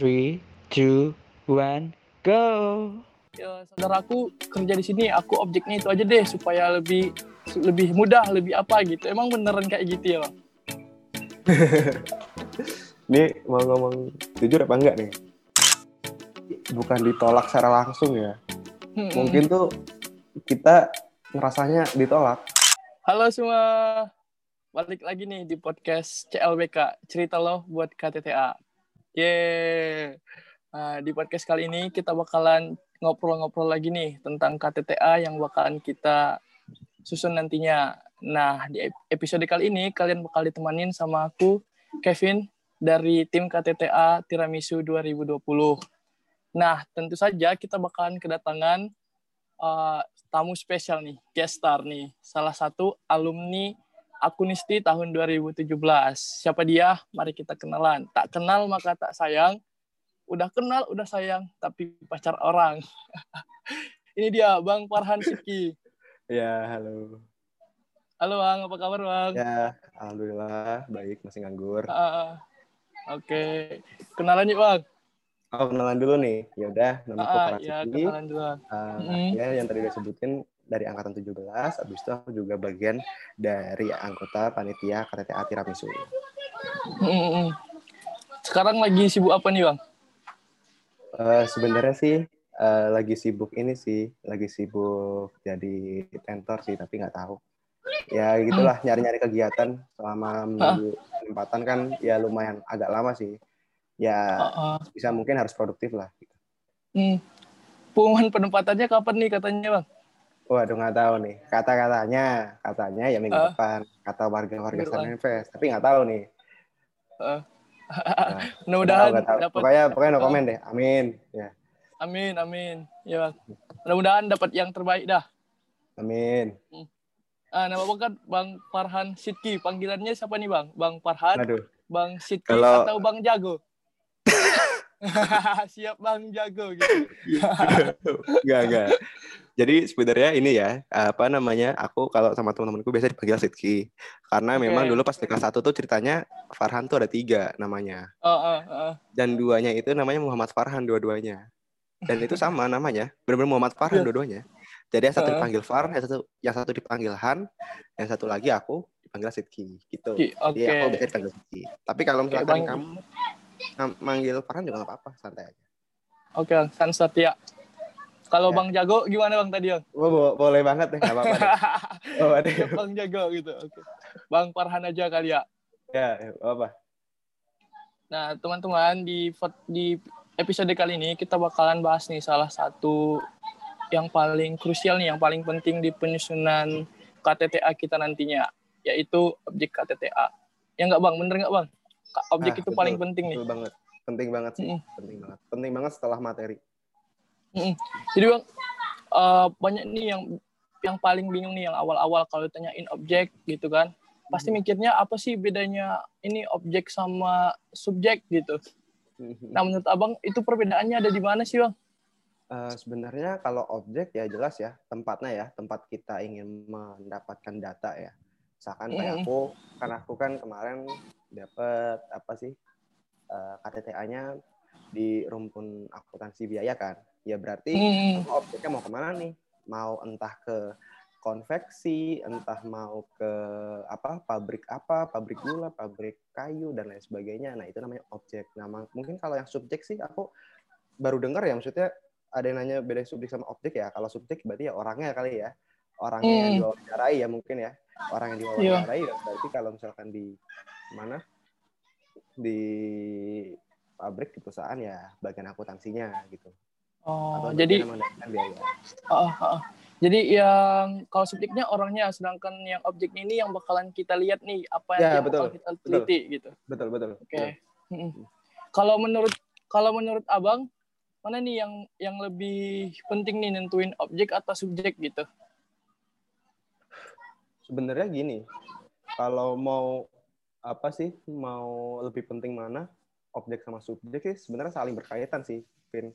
Three, two, one, go. Ya, saudaraku kerja di sini, aku objeknya itu aja deh supaya lebih lebih mudah, lebih apa gitu. Emang beneran kayak gitu ya, Bang? Ini mau ngomong jujur apa enggak nih? Bukan ditolak secara langsung ya. Hmm. Mungkin tuh kita ngerasanya ditolak. Halo semua, balik lagi nih di podcast CLBK, cerita lo buat KTTA. Yeay. Nah, di podcast kali ini kita bakalan ngobrol-ngobrol lagi nih tentang KTTA yang bakalan kita susun nantinya. Nah, di episode kali ini kalian bakal ditemanin sama aku, Kevin, dari tim KTTA Tiramisu 2020. Nah, tentu saja kita bakalan kedatangan uh, tamu spesial nih, guest star nih, salah satu alumni Akunisti tahun 2017. Siapa dia? Mari kita kenalan. Tak kenal maka tak sayang. Udah kenal, udah sayang, tapi pacar orang. Ini dia, Bang Farhan Siki. Ya, halo. Halo Bang, apa kabar Bang? Ya, alhamdulillah baik, masih nganggur. Uh, Oke, okay. kenalan yuk Bang. Oh, kenalan dulu nih. Ya udah, nama aku Ah, Farhan ya, Siti. kenalan dulu. Uh, Mm. Ya, yang tadi udah sebutin dari angkatan 17, habis itu aku juga bagian dari anggota panitia KTTA Tiramisu. Mm-mm. Sekarang lagi sibuk apa nih Bang? Eh, sebenarnya sih eh, lagi sibuk ini sih, lagi sibuk jadi tentor sih, tapi nggak tahu. Ya gitulah, nyari-nyari kegiatan selama menunggu penempatan kan ya lumayan agak lama sih. Ya Uh, uh, bisa mungkin harus produktif lah. hmm. Pengumuman penempatannya kapan nih katanya Bang? Waduh nggak tahu nih. Kata-katanya, katanya ya minggu Ah. depan. Kata warga-warga. Star Invest, tapi nggak tahu nih. Uh, Nah, Mudah-mudahan dapat Pokoknya, pokoknya no komen deh. Amin. Ya, Amin, amin. Ya, Bang. Mudah-mudahan dapat yang terbaik dah. amin. Ah, nama Bang kan Bang Farhan Sidki. Panggilannya siapa nih, Bang? Bang Farhan, Aduh. Bang Sidki Kalau- atau Bang Jago? Siap Bang Jago gitu. Enggak, enggak. Jadi sebenarnya ini ya, apa namanya, aku kalau sama teman-temanku biasa dipanggil Sidki. Karena Oke. memang dulu pas kelas 1 tuh ceritanya Farhan tuh ada tiga namanya. Oh, oh, oh. Dan duanya itu namanya Muhammad Farhan dua-duanya. Dan itu sama namanya, benar-benar Muhammad Farhan Iya. dua-duanya. Jadi yang satu dipanggil Far, yang satu yang satu dipanggil Han, yang satu lagi aku dipanggil Sidki gitu. Ki- Jadi aku biasa dipanggil Sidki. Tapi kalau misalkan Bang. kamu manggil Farhan juga nggak apa-apa, santai aja. Oke, Bang. San Satya. Kalau Ya. Bang Jago gimana Bang tadi, Bang? Oh, bo- boleh banget deh, nggak apa-apa deh. Oh, Bang Jago gitu. Oke. Bang Farhan aja kali ya. Ya, apa? Nah, teman-teman di di episode kali ini kita bakalan bahas nih salah satu yang paling krusial nih, yang paling penting di penyusunan KTTA kita nantinya, yaitu objek KTTA. Ya nggak bang, bener nggak bang? Objek Ah, itu betul, paling penting nih. Betul banget. Penting banget sih. Mm-mm. Penting banget. Penting banget setelah materi. Mm-mm. Jadi bang, eh, banyak nih yang yang paling bingung nih yang awal-awal kalau ditanyain objek gitu kan, pasti mikirnya apa sih bedanya ini objek sama subjek gitu. Nah menurut abang itu perbedaannya ada di mana sih bang? Eh, sebenarnya kalau objek ya jelas ya tempatnya ya tempat kita ingin mendapatkan data ya. Misalkan kayak aku kan aku kan kemarin dapat apa sih eh, KTTA-nya di rumpun akuntansi biaya kan. Ya berarti Hmm. objeknya mau ke mana nih? Mau entah ke konveksi, entah mau ke apa pabrik apa, pabrik gula, pabrik kayu dan lain sebagainya. Nah itu namanya objek. Nah ma- mungkin kalau yang subjek sih aku baru dengar ya maksudnya ada yang nanya beda subjek sama objek ya. Kalau subjek berarti ya orangnya kali ya, orangnya yang Hmm. diwawancarai ya mungkin ya, orang yang diwawancarai ya berarti kalau misalkan di mana di pabrik di perusahaan ya bagian akuntansinya gitu. Oh, Atau jadi yang biaya. Ah, ah, ah. Jadi yang kalau subjeknya orangnya, sedangkan yang objek ini yang bakalan kita lihat nih apa Ya, yang betul, bakal kita teliti gitu. Betul betul. Oke. Mm-mm. Kalau menurut kalau menurut abang mana nih yang yang lebih penting nih nentuin objek atau subjek gitu? Sebenarnya gini, kalau mau apa sih mau lebih penting mana objek sama subjek sih sebenarnya saling berkaitan sih, Vin.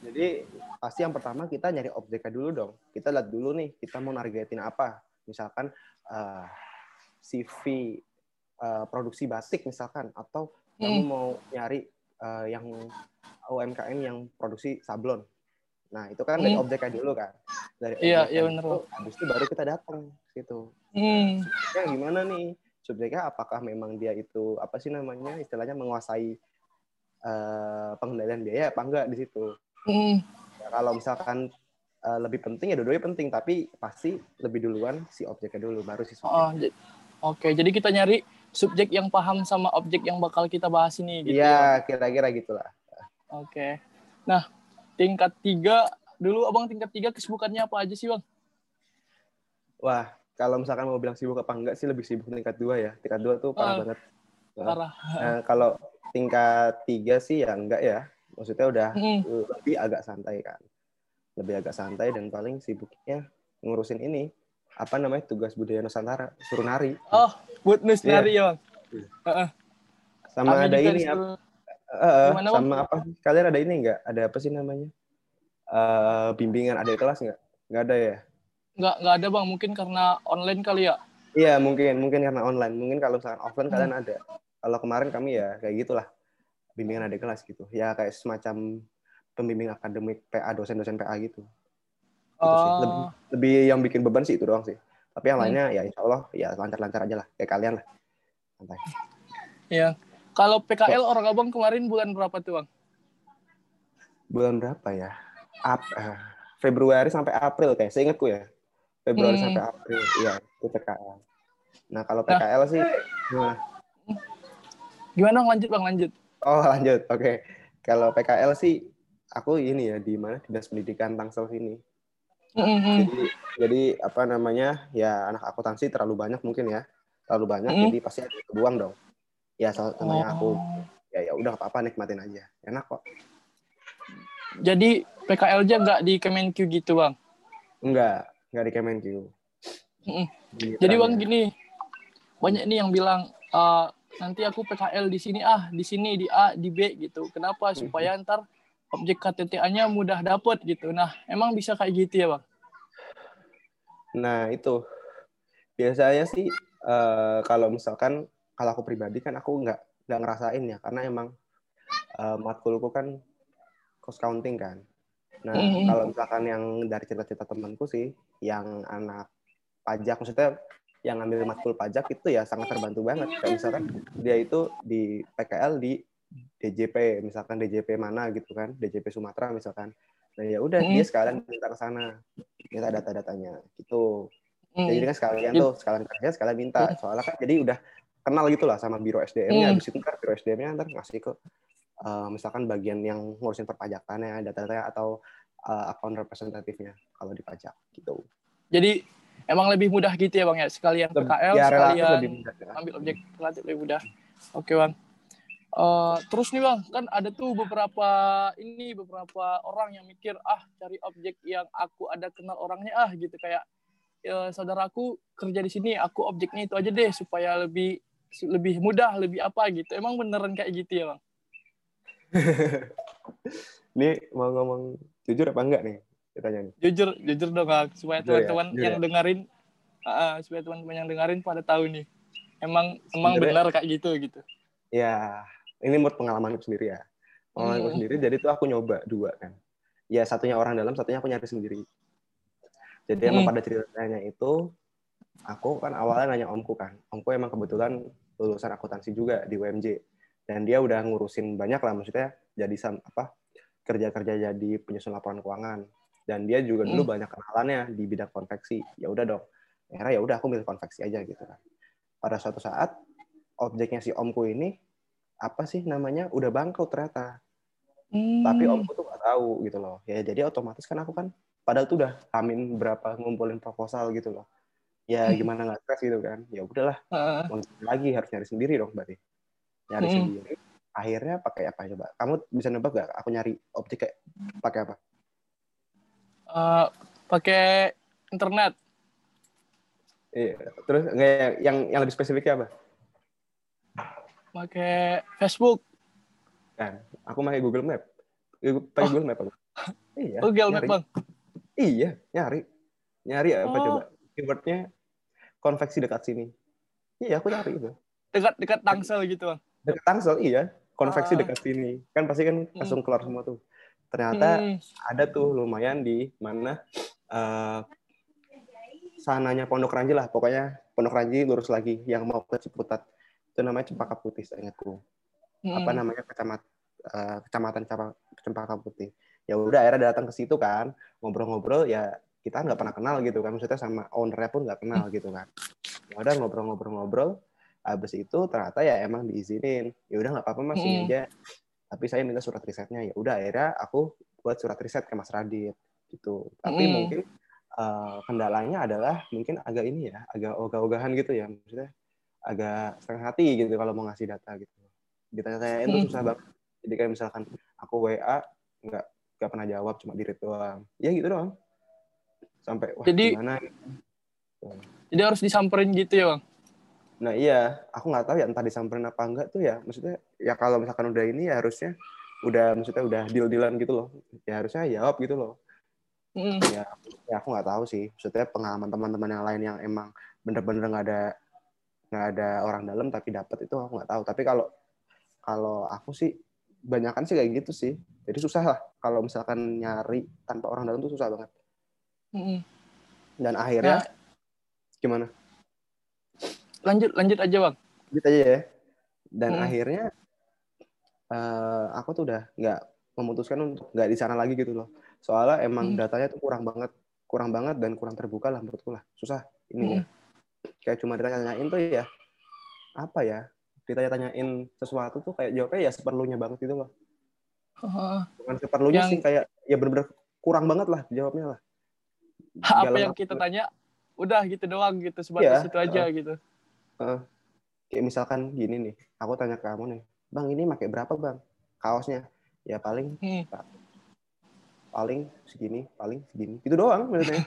Jadi pasti yang pertama kita nyari objeknya dulu dong. Kita lihat dulu nih kita mau nargetin apa. Misalkan eh, CV eh, produksi batik misalkan atau kamu Mm. mau nyari eh, yang UMKM yang produksi sablon. Nah, itu kan dari Hmm. objeknya dulu kan. Dari Iya, iya bener, itu, habis itu baru kita datang gitu. Hmm. Subjeknya gimana nih? Subjeknya apakah memang dia itu apa sih namanya? Istilahnya menguasai eh, pengendalian biaya apa enggak di situ. Hmm. Ya, kalau misalkan eh, lebih penting ya dua-duanya penting, tapi pasti lebih duluan si objeknya dulu baru si subjek. Oh, j- Oke, jadi kita nyari subjek yang paham sama objek yang bakal kita bahas ini gitu. ya. Iya, kira-kira gitulah. Oke. Nah, tingkat tiga dulu abang tingkat tiga kesibukannya apa aja sih bang? Wah, kalau misalkan mau bilang sibuk apa enggak sih lebih sibuk tingkat dua ya. Tingkat dua tuh parah Ah. banget. Parah. Nah, kalau tingkat tiga sih ya enggak ya. Maksudnya udah Hmm. lebih agak santai kan. Lebih agak santai dan paling sibuknya ngurusin ini apa namanya tugas budaya Nusantara suruh nari Oh, buat nus Iya. nari ya bang. sama Kami ada ini disuruh- apa, Bang? sama apa kalian ada ini enggak ada apa sih namanya Eh, bimbingan ada kelas enggak enggak ada ya nggak nggak ada bang, mungkin karena online kali ya. iya mungkin mungkin karena online mungkin kalau misalkan offline Hmm. kalian ada kalau kemarin kami ya kayak gitulah bimbingan ada kelas gitu ya kayak semacam pembimbing akademik PA dosen-dosen PA gitu Gitu sih. Lebih, Oh, lebih yang bikin beban sih itu doang sih. Tapi yang Hmm. lainnya ya insya Allah ya lancar-lancar aja lah. Kayak kalian lah. Santai. iya. Kalau PKL orang abang kemarin bulan berapa tuh bang? Bulan berapa ya? Ap, eh, Februari sampai April kayak seingatku ya. Februari Hmm. sampai April. Iya, itu PKL. Nah, kalau Nah. PKL sih gimana? Gimana lanjut bang lanjut? Oh, lanjut. Oke. Kalau PKL sih aku ini ya di mana? Dinas Pendidikan Tangsel sini. Hmm, hmm. Jadi jadi apa namanya? Ya anak akuntansi terlalu banyak mungkin ya. Terlalu banyak Hmm. jadi pasti ada yang kebuang dong. Ya salah satunya aku Oh. ya ya udah nggak apa-apa nikmatin aja. Enak kok. Jadi PKL aja nggak di Kemenq gitu bang? Enggak, enggak di Kemenq. Jadi bang gini, banyak nih yang bilang "Eh, nanti aku PKL di sini ah, di sini di A, di B gitu. Kenapa? Supaya ntar objek KTTA-nya mudah dapet gitu. Nah, emang bisa kayak gitu ya bang? Nah, itu. Biasanya sih eh, kalau misalkan kalau aku pribadi kan aku nggak nggak ngerasain ya karena emang eh, matkulku kan cost counting kan. Nah, Mhm. kalau misalkan yang dari cerita-cerita temanku sih yang anak pajak maksudnya yang ngambil matkul pajak itu ya sangat terbantu banget. Kayak misalkan dia itu di PKL di DJP, misalkan DJP mana gitu kan, DJP Sumatera misalkan. Nah ya udah Hmm. dia sekalian minta ke sana, minta data-datanya gitu. Hmm. Jadi kan sekalian tuh, sekalian kerja, sekalian minta. Soalnya kan jadi udah kenal gitu lah sama biro SDM-nya. Hmm. Habis itu kan biro SDM-nya ntar ngasih ke eh, misalkan bagian yang ngurusin perpajakannya, data-datanya atau eh, akun representatifnya kalau di pajak gitu. Jadi emang lebih mudah gitu ya bang ya? Sekalian PKL, ya sekalian lebih mudah. ya. ambil objek relatif lebih mudah. Oke bang. Eh, terus nih bang, kan ada tuh beberapa ini beberapa orang yang mikir ah cari objek yang aku ada kenal orangnya ah gitu kayak eh, saudaraku kerja di sini, aku objeknya itu aja deh supaya lebih lebih mudah, lebih apa gitu. Emang beneran kayak gitu ya bang? Ini mau ngomong jujur apa enggak nih? Ditanya nih. Jujur, jujur dong Kak, supaya ya, teman-teman jujur yang ya. dengerin, ah, supaya teman-teman yang dengerin pada tahu nih. Emang emang benar kayak gitu gitu. Ya, ini menurut pengalamanku sendiri ya. Pengalamanku Hmm. sendiri, jadi tuh aku nyoba dua kan. Ya, satunya orang dalam, satunya aku nyari sendiri. Jadi emang Hmm. pada ceritanya itu, aku kan awalnya nanya omku kan. Omku emang kebetulan lulusan akuntansi juga di UMJ. Dan dia udah ngurusin banyak lah, maksudnya jadi sam- apa kerja-kerja jadi penyusun laporan keuangan. Dan dia juga dulu Hmm. banyak kenalannya di bidang konveksi. Ya udah dong. Akhirnya ya udah aku milih konveksi aja gitu kan. Pada suatu saat objeknya si omku ini apa sih namanya udah bangkrut ternyata Hmm. tapi omku tuh gak tahu gitu loh ya jadi otomatis kan aku kan padahal tuh udah amin berapa ngumpulin proposal gitu loh ya Hmm. gimana nggak stres gitu kan ya udahlah Ah, gimana lagi harus nyari sendiri dong berarti nyari Hmm. sendiri akhirnya pakai apa coba kamu bisa nebak gak aku nyari objek kayak pakai apa eh, pakai internet. iya terus nggak yang yang, yang lebih spesifiknya apa pakai Facebook, kan aku pakai Google Map Google- pakai Oh. Google Map aku iya Google Map nyari. bang. Iya, nyari. Nyari apa Oh. coba? Keywordnya konveksi dekat sini. Iya, aku nyari itu. Dekat-dekat Tangsel gitu bang. Dekat Tangsel, iya. konveksi Ah. dekat sini. Kan pasti kan langsung keluar semua tuh. Ternyata Hmm. ada tuh lumayan di mana eh, sananya Pondok Ranji lah. Pokoknya Pondok Ranji lurus lagi yang mau ke Ciputat. Itu namanya Cempaka Putih seingatku Hmm. apa namanya? Kecamat eh, kecamatan Cempaka Putih. Ya udah akhirnya datang ke situ kan. Ngobrol-ngobrol ya kita nggak pernah kenal gitu kan. Maksudnya sama ownernya pun nggak kenal gitu kan. Ya udah ngobrol-ngobrol-ngobrol habis itu ternyata ya emang diizinin. Ya udah nggak apa-apa mas ini aja. Tapi saya minta surat risetnya. Ya udah akhirnya aku buat surat riset ke Mas Radit gitu. Tapi Mm. mungkin eh, kendalanya adalah mungkin agak ini ya agak ogah-ogahan gitu ya maksudnya agak setengah hati gitu kalau mau ngasih data gitu. Ditanya-tanyain tuh Mm. susah banget. Jadi kayak misalkan aku WA nggak nggak pernah jawab cuma di doang. Ya gitu doang. Sampai wah Jadi- gimana? Jadi harus disamperin gitu ya bang. Nah iya, aku nggak tahu ya entah disamperin apa enggak tuh ya. Maksudnya ya kalau misalkan udah ini ya harusnya udah maksudnya udah deal-dealan gitu loh. Ya harusnya jawab gitu loh. Hmm. Ya, ya aku nggak tahu sih. Maksudnya pengalaman teman-teman yang lain yang emang bener-bener nggak ada nggak ada orang dalam tapi dapat itu aku nggak tahu. Tapi kalau kalau aku sih banyakan sih kayak gitu sih. Jadi susah lah kalau misalkan nyari tanpa orang dalam tuh susah banget. Hmm. Dan akhirnya Nah, gimana? Lanjut lanjut aja bang. gitu aja ya dan Hmm. akhirnya eh, aku tuh udah nggak memutuskan untuk nggak di sana lagi gitu loh soalnya emang Hmm. datanya tuh kurang banget kurang banget dan kurang terbuka lah menurutku lah susah ini ya kayak cuma ditanya-tanyain tuh ya apa ya ditanya-tanyain sesuatu tuh kayak jawabnya ya seperlunya banget gitu loh Heeh. bukan seperlunya Yang- sih kayak ya bener-bener kurang banget lah jawabnya lah apa Nggak yang kita tanya udah gitu doang gitu sebatas Iya, itu aja gitu. Kayak misalkan gini nih aku tanya ke kamu nih bang ini pakai berapa bang kaosnya ya paling Hmm. paling segini paling segini itu doang maksudnya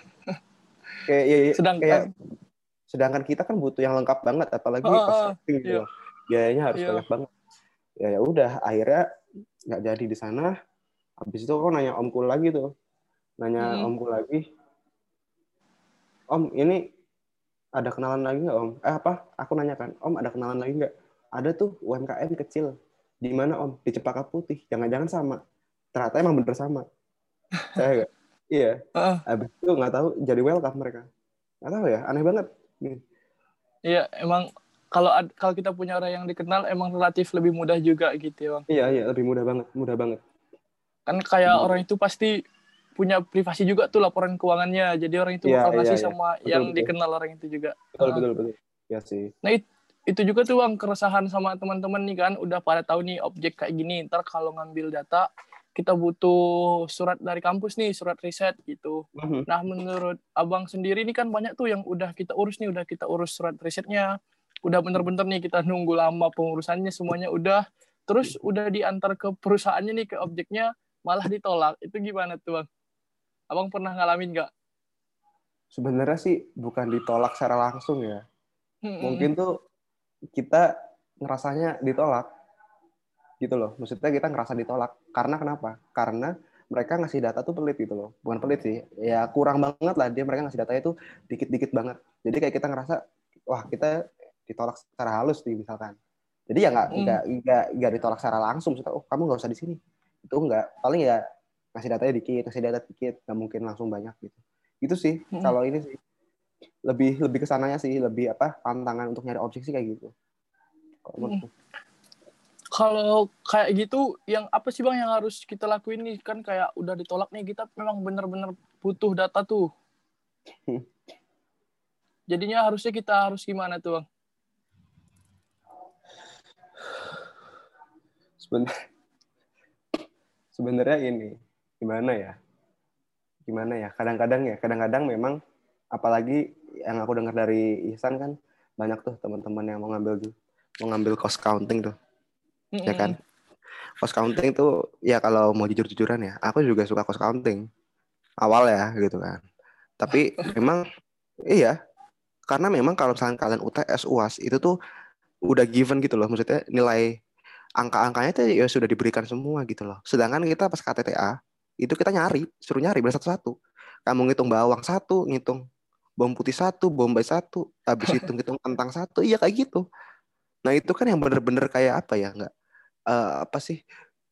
kayak ya, ya, Sedangkan- kayak sedangkan kita kan butuh yang lengkap banget apalagi Ah, pas ah, gitu iya. biayanya harus Iya. banyak banget ya ya udah akhirnya nggak jadi di sana habis itu aku nanya omku lagi tuh nanya Hmm. omku lagi om ini ada kenalan lagi nggak om? Eh apa? Aku nanya kan. Om ada kenalan lagi nggak? Ada tuh UMKM kecil. Di mana om? Di Cempaka Putih. Jangan-jangan sama. Ternyata emang bener sama. Saya nggak? Iya. Heeh. habis itu nggak tahu jadi welcome mereka. Nggak tahu ya aneh banget. Iya emang kalau kalau kita punya orang yang dikenal emang relatif lebih mudah juga gitu ya bang. iya iya lebih mudah banget mudah banget. Kan kayak Hmm. orang itu pasti punya privasi juga tuh laporan keuangannya. Jadi orang itu Iya, bakal iya, ngasih iya. sama Betul, yang betul. dikenal orang itu juga. betul betul betul ya sih Itu juga tuh bang keresahan sama teman-teman nih kan udah pada tahu nih objek kayak gini. Ntar kalau ngambil data kita butuh surat dari kampus nih, surat riset gitu. Mhm. Nah, menurut abang sendiri ini kan banyak tuh yang udah kita urus nih, udah kita urus surat risetnya, udah bener-bener nih kita nunggu lama pengurusannya semuanya udah, terus udah diantar ke perusahaannya nih ke objeknya malah ditolak. Itu gimana tuh bang? Abang pernah ngalamin nggak? sebenarnya sih bukan ditolak secara langsung ya. Hmm, mungkin tuh kita ngerasanya ditolak. Gitu loh. Maksudnya kita ngerasa ditolak. Karena kenapa? Karena mereka ngasih data tuh pelit gitu loh. Bukan pelit sih. Ya kurang banget lah dia mereka ngasih datanya tuh dikit-dikit banget. Jadi kayak kita ngerasa wah kita ditolak secara halus nih misalkan. Jadi ya nggak Hmm. nggak nggak ditolak secara langsung. Maksudnya, oh kamu nggak usah di sini. Itu nggak. Paling ya ngasih datanya dikit ngasih data dikit nggak mungkin langsung banyak gitu itu sih Hmm. kalau ini sih lebih lebih ke sananya sih lebih apa tantangan untuk nyari objek sih kayak gitu Kalau Hmm. Kalau kayak gitu, yang apa sih bang yang harus kita lakuin nih? Kan kayak udah ditolak nih, kita memang bener-bener butuh data tuh. Hmm. Jadinya harusnya kita harus gimana tuh bang? sebenarnya ini gimana ya? Gimana ya? Kadang-kadang ya kadang-kadang memang apalagi yang aku dengar dari Ihsan kan banyak tuh teman-teman yang mau ngambil mau ngambil cost counting tuh. Ya kan? Cost counting tuh ya kalau mau jujur-jujuran ya aku juga suka cost counting. Awal ya gitu kan. Tapi memang iya. Karena memang kalau misalkan kalian UTS UAS itu tuh udah given gitu loh. Maksudnya nilai angka-angkanya itu ya sudah diberikan semua gitu loh. Sedangkan kita pas KTTA itu kita nyari suruh nyari bersatu-satu kamu ngitung bawang satu ngitung bawang putih satu bombay satu habis hitung hitung kentang satu iya kayak gitu nah itu kan yang bener-bener kayak apa ya nggak eh, apa sih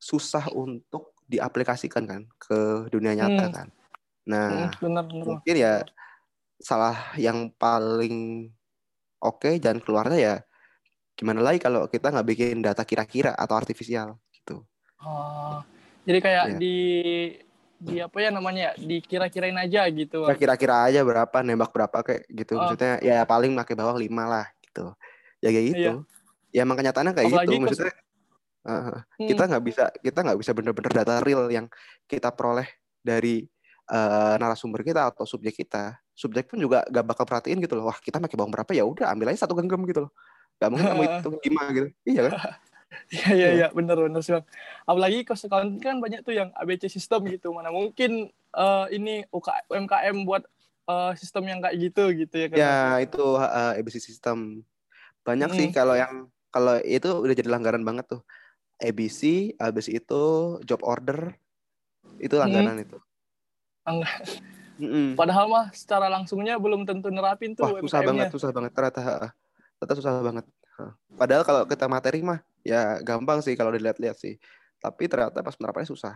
susah untuk diaplikasikan kan ke dunia nyata Hmm. kan. Nah, Hmm, benar benar. mungkin ya salah yang paling oke dan keluarnya ya gimana lagi kalau kita nggak bikin data kira-kira atau artifisial gitu. Oh, jadi kayak Iya. di di apa ya namanya ya, dikira-kirain aja gitu. Kira-kira aja berapa nembak berapa kayak gitu. Oh. Maksudnya ya paling pakai bawang lima lah gitu. Ya kayak gitu. Ya emang kenyataannya kayak Apalagi gitu. Maksudnya uh, Hmm. kita nggak bisa kita nggak bisa bener-bener data real yang kita peroleh dari uh, narasumber kita atau subjek kita. Subjek pun juga gak bakal perhatiin gitu loh. Wah kita pakai bawang berapa ya udah ambil aja satu genggam gitu loh. Gak mungkin kamu hitung lima gitu. Iya kan? Iya iya iya benar benar sih bang. Apalagi cost accounting kan banyak tuh yang ABC sistem gitu. Mana mungkin eh, ini UK, UMKM buat eh, sistem yang kayak gitu gitu ya kan. Ya itu uh, ABC system. Banyak sih Mm. kalau yang kalau itu udah jadi langganan banget tuh. ABC, ABC itu job order itu langganan itu. Langganan. Mm-mm. Padahal mah secara langsungnya belum tentu nerapin tuh Wah susah banget, susah banget ternyata. Ternyata susah banget. Ha. Padahal kalau kita materi mah ya gampang sih kalau dilihat-lihat sih. Tapi ternyata pas penerapannya susah.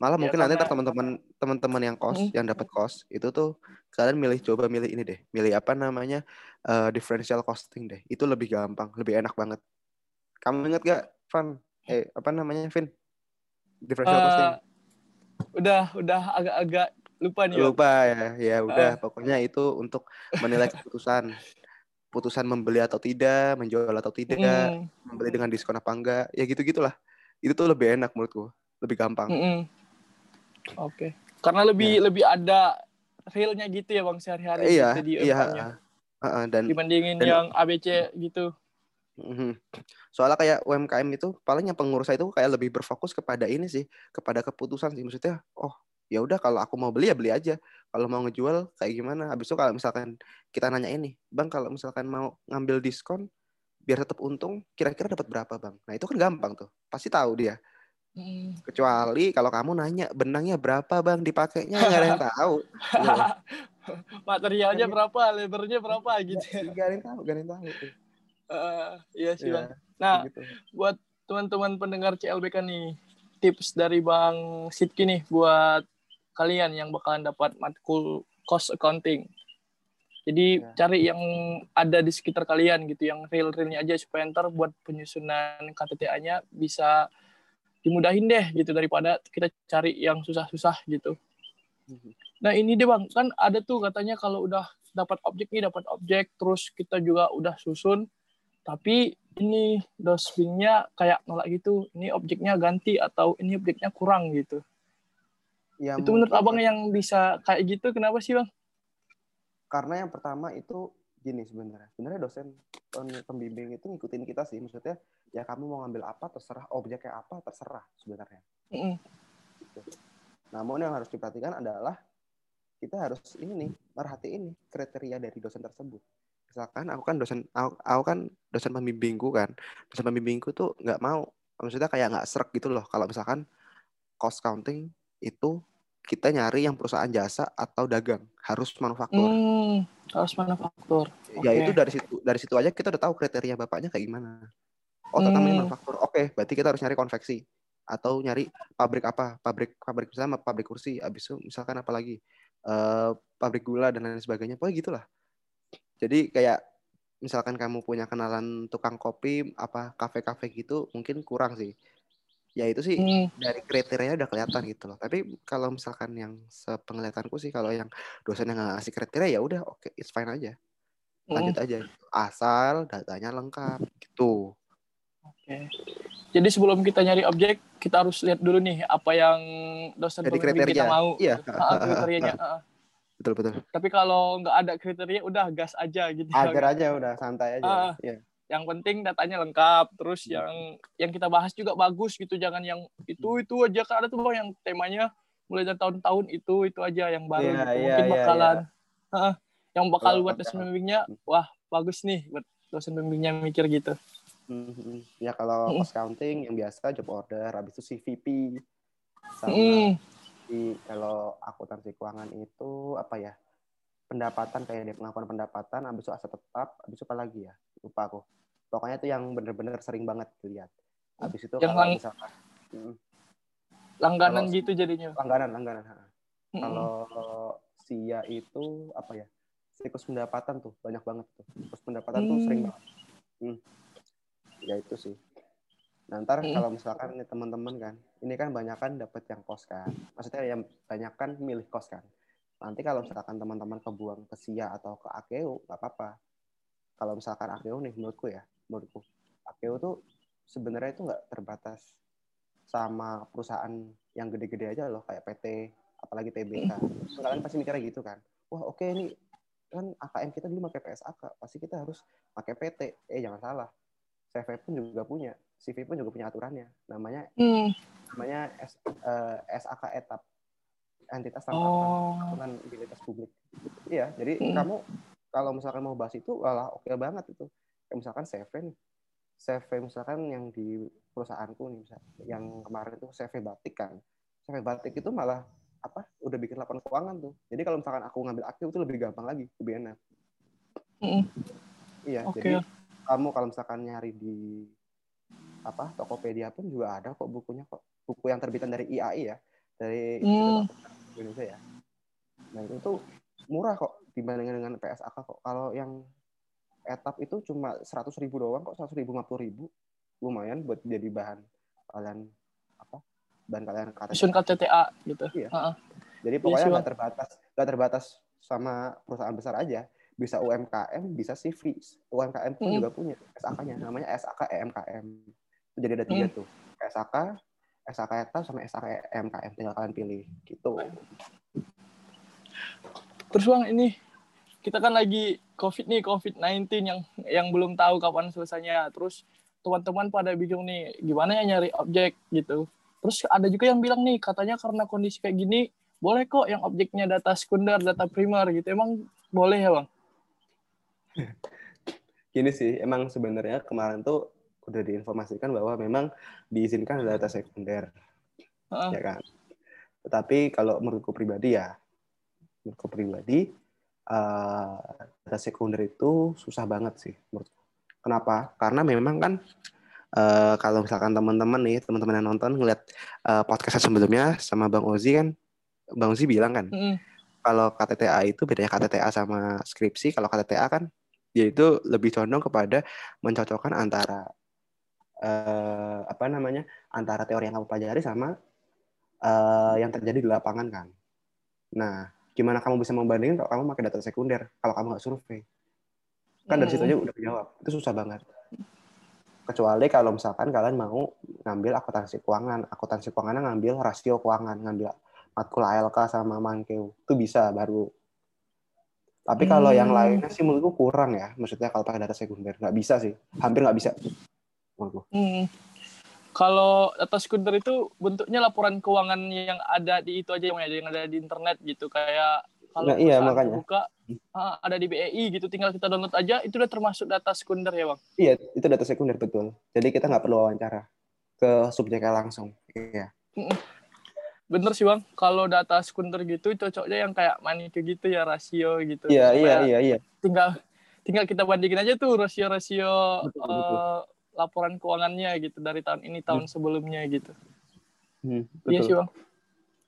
Malah Ya, mungkin nanti karena- ntar teman-teman teman-teman yang kos, Hmm. yang dapat kos itu tuh kalian milih coba milih ini deh, milih apa namanya eh, differential costing deh. Itu lebih gampang, lebih enak banget. Kamu inget gak, Van? Eh apa namanya, Vin? Differential Eh, costing. udah udah agak-agak lupa nih. Lupa ya, ya udah. Ah. Pokoknya itu untuk menilai keputusan, putusan membeli atau tidak, menjual atau tidak, Mm, membeli dengan diskon apa enggak, ya gitu gitulah. Itu tuh lebih enak menurutku, lebih gampang. mm, mm. Oke. Karena lebih lebih ada realnya gitu ya bang sehari-hari Ya. iya, gitu di iya. UMKM-nya. Heeh, dan Dibandingin dan- yang ABC gitu. Mhm. Soalnya kayak UMKM itu paling yang pengurusnya itu kayak lebih berfokus kepada ini sih, kepada keputusan sih. Maksudnya, oh ya udah kalau aku mau beli ya beli aja. Kalau mau ngejual kayak gimana? Habis itu kalau misalkan kita nanya ini, bang kalau misalkan mau ngambil diskon biar tetap untung, kira-kira dapat berapa bang? Nah itu kan gampang tuh, pasti tahu dia. Mm. Kecuali kalau kamu nanya benangnya berapa bang dipakainya nggak ada yang tahu. Loh. Materialnya berapa, lebarnya berapa gitu. Nggak ada yang tahu, nggak ada yang tahu. Eh, iya sih Iya, bang. Nah, gitu. buat teman-teman pendengar CLBK nih, tips dari Bang Sidki nih buat kalian yang bakalan dapat matkul cost accounting. Jadi Ya. cari yang ada di sekitar kalian gitu, yang real-realnya aja supaya ntar buat penyusunan KTTA-nya bisa dimudahin deh gitu daripada kita cari yang susah-susah gitu. Nah ini deh bang, kan ada tuh katanya kalau udah dapat objek nih dapat objek, terus kita juga udah susun, tapi ini dosbingnya kayak nolak gitu, ini objeknya ganti atau ini objeknya kurang gitu. Ya, itu menurut abang yang bisa kayak gitu, kenapa sih bang? karena yang pertama itu gini sebenarnya. Sebenarnya dosen pem- pembimbing itu ngikutin kita sih. Maksudnya ya kamu mau ngambil apa terserah. Objeknya apa terserah sebenarnya. Mm-mm. gitu. namun yang harus diperhatikan adalah kita harus ini nih merhatiin nih kriteria dari dosen tersebut. Misalkan aku kan dosen aku, aku kan dosen pembimbingku kan. Dosen pembimbingku tuh nggak mau maksudnya kayak nggak serak gitu loh. Kalau misalkan cost counting itu kita nyari yang perusahaan jasa atau dagang. Harus manufaktur. Hmm, harus manufaktur. ya Oke. itu dari situ dari situ aja kita udah tahu kriteria bapaknya kayak gimana. Oh ini Hmm. manufaktur. Oke berarti kita harus nyari konveksi atau nyari pabrik apa? Pabrik pabrik misalnya pabrik kursi. Abis itu misalkan apa lagi? Eh, pabrik gula dan lain sebagainya. Pokoknya gitulah. Jadi kayak misalkan kamu punya kenalan tukang kopi apa kafe-kafe gitu mungkin kurang sih ya itu sih Hmm, dari kriteria udah kelihatan gitu loh. Tapi kalau misalkan yang sepenglihatanku sih kalau yang dosen yang nggak ngasih kriteria ya udah oke it's fine aja. Lanjut hmm, aja. Asal datanya lengkap gitu. Oke. Jadi sebelum kita nyari objek, kita harus lihat dulu nih apa yang dosen Jadi pembimbing kita kriteria. mau. Iya. Ah, kriterianya. ah. Betul betul. Tapi kalau nggak ada kriteria, udah gas aja gitu. Ajar aja udah santai aja. Ah. Iya. Yang penting datanya lengkap, terus yang yang kita bahas juga bagus gitu, jangan yang itu itu aja. Kan ada tuh bang yang temanya mulai dari tahun-tahun itu itu aja yang baru. Iya, gitu. iya, Mungkin iya, bakalan, Ah, yang bakal Kalau buat dosen pembimbingnya, wah bagus nih buat dosen pembimbingnya mikir gitu. Mhm. Ya kalau Mm. cost counting yang biasa job order, habis itu CVP sama Hmm, di kalau akuntansi keuangan itu apa ya pendapatan kayak dia pengakuan pendapatan habis itu aset tetap habis itu apa lagi ya lupa aku pokoknya itu yang bener-bener sering banget dilihat Habis itu Yang kalau lang- misalkan Langganan Kalau- gitu jadinya. langganan langganan. ha. Kalau SIA itu apa ya? Siklus pendapatan tuh banyak banget tuh. Siklus pendapatan tuh Hmm. sering banget. Hmm. Ya itu sih. Nah, ntar Hmm. kalau misalkan nih teman-teman kan, ini kan banyak kan dapat yang kos kan. Maksudnya yang banyak kan milih kos kan. Nanti kalau misalkan teman-teman kebuang ke SIA atau ke AKU, nggak apa-apa. Kalau misalkan AKU nih, menurutku ya, menurutku. AKU tuh sebenarnya itu nggak terbatas sama perusahaan yang gede-gede aja loh, kayak PT, apalagi TBK. Kalian pasti mikirnya gitu kan. Wah oke ini kan AKM kita dulu pakai PSAK, pasti kita harus pakai PT. Eh jangan salah. CV pun juga punya, CV pun juga punya aturannya. Namanya Hmm. namanya S, eh, SAK etap entitas tanpa Oh. aturan utilitas publik. Iya, jadi Hmm. kamu kalau misalkan mau bahas itu, walah oke banget itu. Kayak misalkan CV nih, CV misalkan yang di perusahaanku nih, misal, yang kemarin itu CV batik kan. CV batik itu malah apa? Udah bikin laporan keuangan tuh. Jadi kalau misalkan aku ngambil aktif itu lebih gampang lagi, lebih enak. Mm-mm. Iya, Oke. jadi kamu kalau misalkan nyari di apa Tokopedia pun juga ada kok bukunya kok buku yang terbitan dari IAI ya dari Akuntansi Indonesia ya nah itu tuh murah kok dibandingkan dengan PSAK kok. Kalau yang etap itu cuma seratus ribu doang kok seratus ribu lima puluh ribu. Lumayan buat jadi bahan kalian apa bahan kalian KTP Susun KTTA gitu. Iya. Heeh. jadi pokoknya nggak terbatas nggak terbatas sama perusahaan besar aja. Bisa UMKM bisa CV UMKM pun Mm. juga punya SAK-nya namanya SAK EMKM jadi ada tiga Mm. tuh. SAK SAK ETA sama SAK EMKM tinggal kalian pilih. Gitu. Terus Bang ini kita kan lagi COVID nih, COVID-19 yang yang belum tahu kapan selesainya. Terus teman-teman pada bingung nih, gimana ya nyari objek gitu. Terus ada juga yang bilang nih, katanya karena kondisi kayak gini, boleh kok yang objeknya data sekunder, data primer gitu. Emang boleh ya Bang? gini sih emang sebenarnya kemarin tuh udah diinformasikan bahwa memang diizinkan data sekunder Heeh. ya kan tetapi kalau menurutku pribadi ya menurutku pribadi eh, data sekunder itu susah banget sih menurutku kenapa karena memang kan eh, kalau misalkan teman-teman nih teman-teman yang nonton ngeliat eh, podcast sebelumnya sama bang Ozi kan bang Ozi bilang kan Mm-mm. kalau KTTA itu bedanya KTTA sama skripsi kalau KTTA kan dia itu lebih condong kepada mencocokkan antara eh, apa namanya antara teori yang kamu pelajari sama eh, yang terjadi di lapangan kan. Nah, gimana kamu bisa membandingin kalau kamu pakai data sekunder kalau kamu nggak survei? Kan dari situ aja udah dijawab. Itu susah banget. Kecuali kalau misalkan kalian mau ngambil akuntansi keuangan, akuntansi keuangan ngambil rasio keuangan, ngambil matkul ALK sama Mankeu. Itu bisa baru. Tapi kalau yang Hmm. lainnya sih menurutku kurang ya. Maksudnya kalau pakai data sekunder nggak bisa sih, hampir nggak bisa. Menurutku. Hmm. Kalau data sekunder itu bentuknya laporan keuangan yang ada di itu aja yang ada yang ada di internet gitu kayak kalau Nah, iya, makanya. buka ah, ada di BEI gitu tinggal kita download aja itu udah termasuk data sekunder ya bang. Iya, itu data sekunder betul. Jadi kita nggak perlu wawancara ke subjeknya langsung. Iya. Bener sih bang. Kalau data sekunder gitu cocoknya yang kayak manicure gitu ya rasio gitu. Iya, iya, iya, iya. Tinggal tinggal kita bandingin aja tuh rasio-rasio Betul, eh, betul. Laporan keuangannya gitu dari tahun ini tahun sebelumnya gitu. Hmm, Iya sih betul. bang.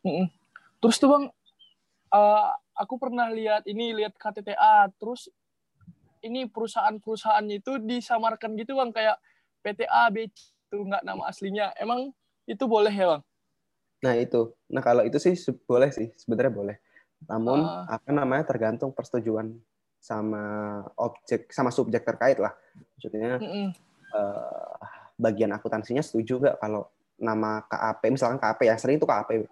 Mm-mm. Terus tuh bang, eh, aku pernah lihat ini lihat KTTA, terus ini perusahaan-perusahaannya itu disamarkan gitu bang kayak PTA, BC itu nggak nama aslinya. Emang itu boleh ya bang? Nah itu. Nah kalau itu sih boleh sih, sebenarnya boleh. Namun Ah. apa namanya tergantung persetujuan sama objek sama subjek terkait lah. Maksudnya Mm-mm. Eh, bagian akuntansinya setuju nggak kalau nama KAP, misalkan KAP yang sering itu KAP,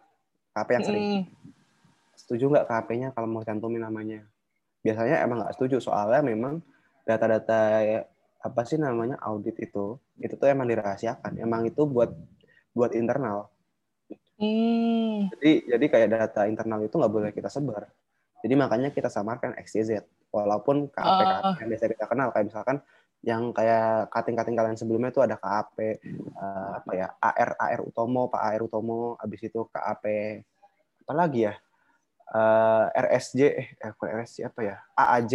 KAP yang sering. Mm-mm. Setuju nggak KAP-nya kalau mau cantumin namanya? Biasanya emang nggak setuju soalnya memang data-data apa sih namanya audit itu itu tuh emang dirahasiakan. Emang itu buat buat internal. Hmm. Jadi jadi kayak data internal itu nggak boleh kita sebar. Jadi makanya kita samarkan XYZ. Walaupun KAP KAP Ah. yang biasa kita kenal kayak misalkan yang kayak kating-kating kalian sebelumnya itu ada KAP eh, apa ya AR AR Utomo Pak AR Utomo habis itu KAP apa lagi ya? Eh, RSJ eh eh, bukan RSJ apa ya? AAJ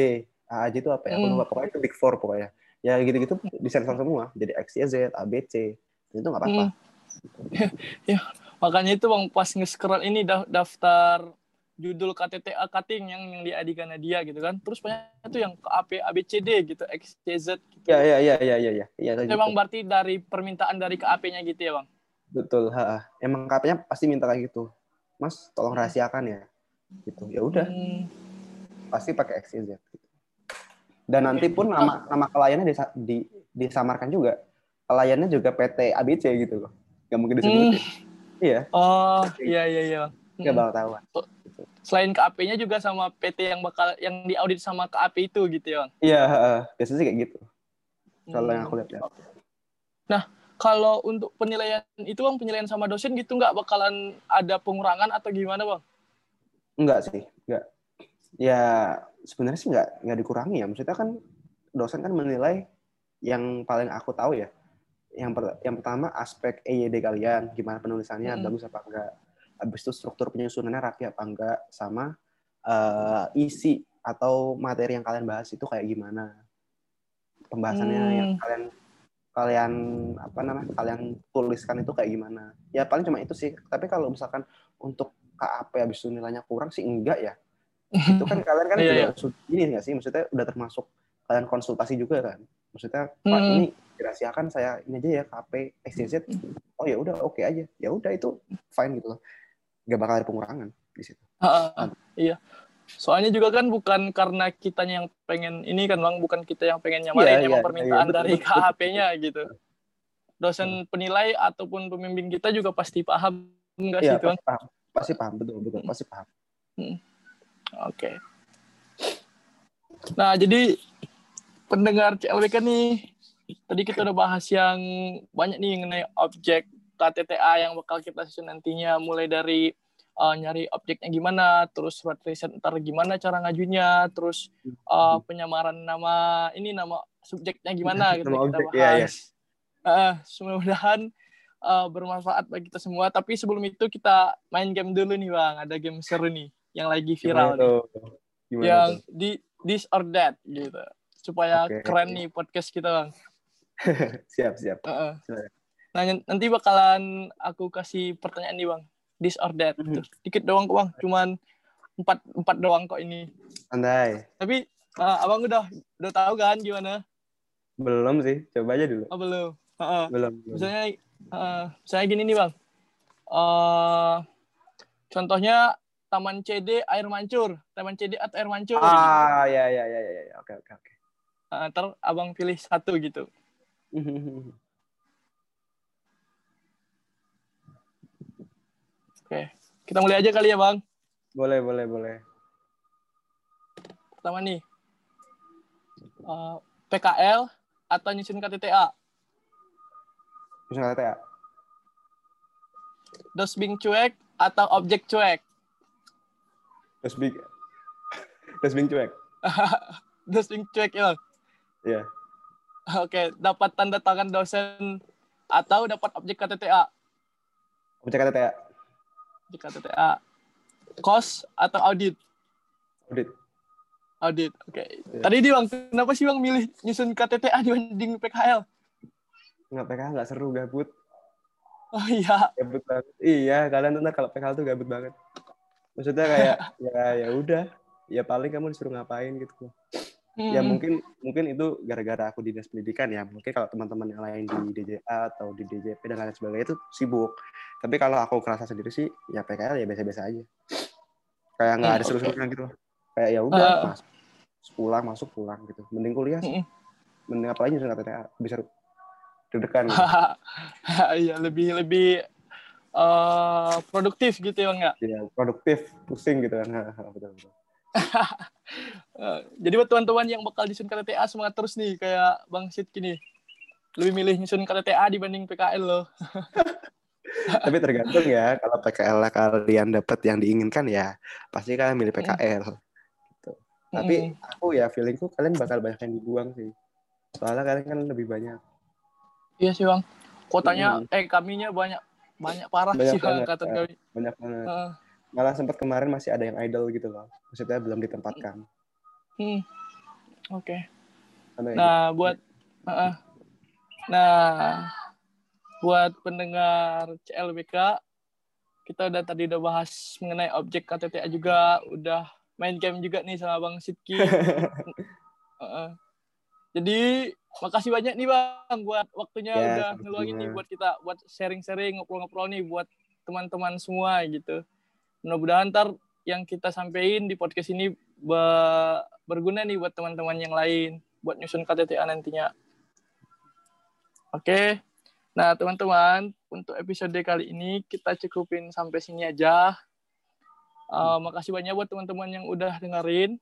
AAJ itu apa ya? Aku Hmm. lupa pokoknya itu Big Four pokoknya. Ya gitu-gitu disensor semua. Jadi XYZ ABC itu nggak apa-apa. Hmm. Makanya itu bang pas nge-scroll ini da- daftar judul KTTA cutting yang yang diadikan Nadia gitu kan. Terus banyak tuh yang ke AP ABCD gitu, XYZ. Gitu. ya ya ya ya ya ya ya Emang gitu. berarti dari permintaan dari KAP-nya gitu ya bang? betul ha, emang KP-nya pasti minta kayak gitu mas tolong rahasiakan ya gitu ya udah Hmm. pasti pakai XYZ gitu. dan nanti pun nama nama kliennya disa- di, disamarkan juga kliennya juga PT ABC gitu loh nggak mungkin disebutin iya Oh iya iya iya. Nggak Hmm. bakal tahu Selain KAP-nya juga sama PT yang bakal yang diaudit sama KAP itu gitu ya iya ha. biasanya sih kayak gitu. Kalau yang Hmm. aku lihat ya. Kalau untuk penilaian itu bang penilaian sama dosen gitu nggak? Bakalan ada pengurangan atau gimana bang? enggak sih enggak ya sebenarnya sih enggak enggak dikurangi ya. Maksudnya kan dosen kan menilai yang paling aku tahu ya. Yang per- yang pertama aspek EYD kalian gimana penulisannya Mm. bagus apa enggak habis itu struktur penyusunannya rapi apa enggak sama eh, isi atau materi yang kalian bahas itu kayak gimana. Pembahasannya Hmm. yang kalian kalian apa namanya kalian tuliskan itu kayak gimana. Ya paling cuma itu sih. Tapi kalau misalkan untuk KAP habis itu nilainya kurang sih enggak ya. Itu kan kalian kan juga iya. sud- ini nggak sih? Maksudnya udah termasuk kalian konsultasi juga kan? Maksudnya pak Hmm. ini dirahasiakan saya ini aja ya KP XYZ oh ya udah oke aja. Ya udah itu fine gitu loh nggak bakal ada pengurangan di situ Ah, ah, iya. Soalnya juga kan bukan karena kitanya yang pengen ini kan bang, bukan kita yang pengen nyamarin, Iya, emang iya, permintaan iya, betul, dari. KHP-nya gitu. Dosen penilai ataupun pembimbing kita juga pasti paham enggak sih Iya itu bang? pasti paham pasti paham betul betul pasti paham Oke. Nah jadi pendengar CLBK nih, tadi kita udah bahas yang banyak nih mengenai objek KTTA yang bakal kita susun nantinya, mulai dari uh, nyari objeknya gimana, terus surat riset ntar gimana cara ngajunya, terus uh, penyamaran nama ini nama subjeknya gimana gitu Nama kita objek, iya, iya. bahas. Uh, mudah-mudahan uh, bermanfaat bagi kita semua. Tapi sebelum itu kita main game dulu nih bang, ada game seru nih yang lagi viral gimana nih tuh gimana yang tuh di this or that gitu supaya Oke. keren nih podcast kita bang. siap siap Heeh. Silakan. Nah nanti bakalan aku kasih pertanyaan nih bang, this or that. Mhm. Tuh, Dikit doang kok bang, cuman empat empat doang kok ini. santai Tapi uh, abang udah udah tahu kan gimana? belum sih coba aja dulu Oh belum. Heeh. belum, belum. Misalnya, uh, misalnya gini nih bang. Uh, contohnya Taman CD air mancur, Taman CD atau air mancur. ah ya ya ya ya ya. oke oke oke Uh, ntar abang pilih satu gitu. Oke, kita mulai aja kali ya bang. boleh boleh boleh Pertama nih, uh, PKL atau nyusun KTTA? misalnya ya Dosbing cuek atau objek cuek? terus big terus bing cuek Dosbing cuek ya bang. Iya. Oke, dapat tanda tangan dosen atau dapat objek KTTA? objek kata ya Objek KTTA. Kos atau audit? audit Audit. Oke. Iya. Tadi dia bang, kenapa sih bang milih nyusun KTTA dibanding PKL? nggak PKL nggak seru gabut Oh iya. gabut banget iya kalian tuh kalau PKL tuh gabut banget maksudnya kayak ya ya udah ya paling kamu disuruh ngapain gitu ya Hmm. mungkin mungkin itu gara-gara aku di dinas pendidikan ya mungkin kalau teman-teman yang lain di DJA atau di DJP dan lain sebagainya itu sibuk tapi kalau aku kerasa sendiri sih ya PKL ya biasa-biasa aja kayak nggak ada Hmm, seru-serunya gitu kayak ya udah Ah. masuk pulang masuk pulang gitu mending kuliah sih Mm-mm. mending apa aja nggak TTA bisa deg-degan gitu. Iya, lebih lebih eh, produktif gitu ya bang ya. ya produktif pusing gitu kan betul, betul. Eh, jadi buat teman-teman yang bakal nyusun KTTA semangat terus nih kayak Bang Sid gini. Lebih milih nyusun KTTA dibanding PKL loh. tapi tergantung ya kalau PKL kalian dapat yang diinginkan ya pasti kalian milih PKL gitu. tapi Mm. aku ya feelingku kalian bakal banyak yang dibuang sih soalnya kalian kan lebih banyak Iya sih bang. Kotanya Mm. eh kaminya banyak banyak parah Banyak sih bang banget, angkatan eh. kami. banyak banget Eh, malah sempat kemarin masih ada yang idol gitu loh maksudnya belum ditempatkan hmm. Oke. Yang Nah buat eh, nah buat pendengar CLBK. Kita udah tadi udah bahas mengenai objek KTTA juga, udah main game juga nih sama Bang Sidki. Heeh. Jadi makasih banyak nih Bang buat waktunya Ya, udah ngeluangin nih buat kita buat sharing-sharing ngobrol-ngobrol nih buat teman-teman semua gitu. Mudah-mudahan ntar yang kita sampein di podcast ini be- berguna nih buat teman-teman yang lain buat nyusun KTTA nantinya. Oke. Nah, teman-teman, untuk episode kali ini kita cukupin sampai sini aja. Uh, makasih banyak buat teman-teman yang udah dengerin.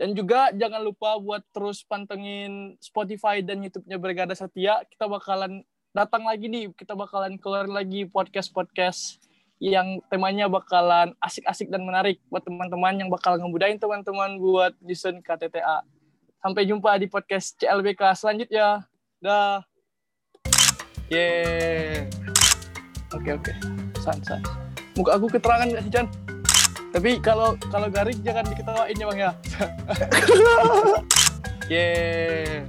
Dan juga jangan lupa buat terus pantengin Spotify dan YouTube-nya Brigada Setia. Kita bakalan datang lagi nih, kita bakalan keluarin lagi podcast-podcast yang temanya bakalan asik-asik dan menarik buat teman-teman yang bakal ngebudain teman-teman buat nyusun KTTA. Sampai jumpa di podcast CLBK selanjutnya. Dah. Yeay. Oke oke. San san. Muka aku keterangan nggak sih Chan? Tapi kalau kalau garing jangan diketawain ya bang ya. Yeay.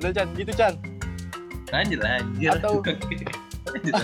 Udah Chan, gitu Chan. Lanjut lanjut. Atau- Lanjut.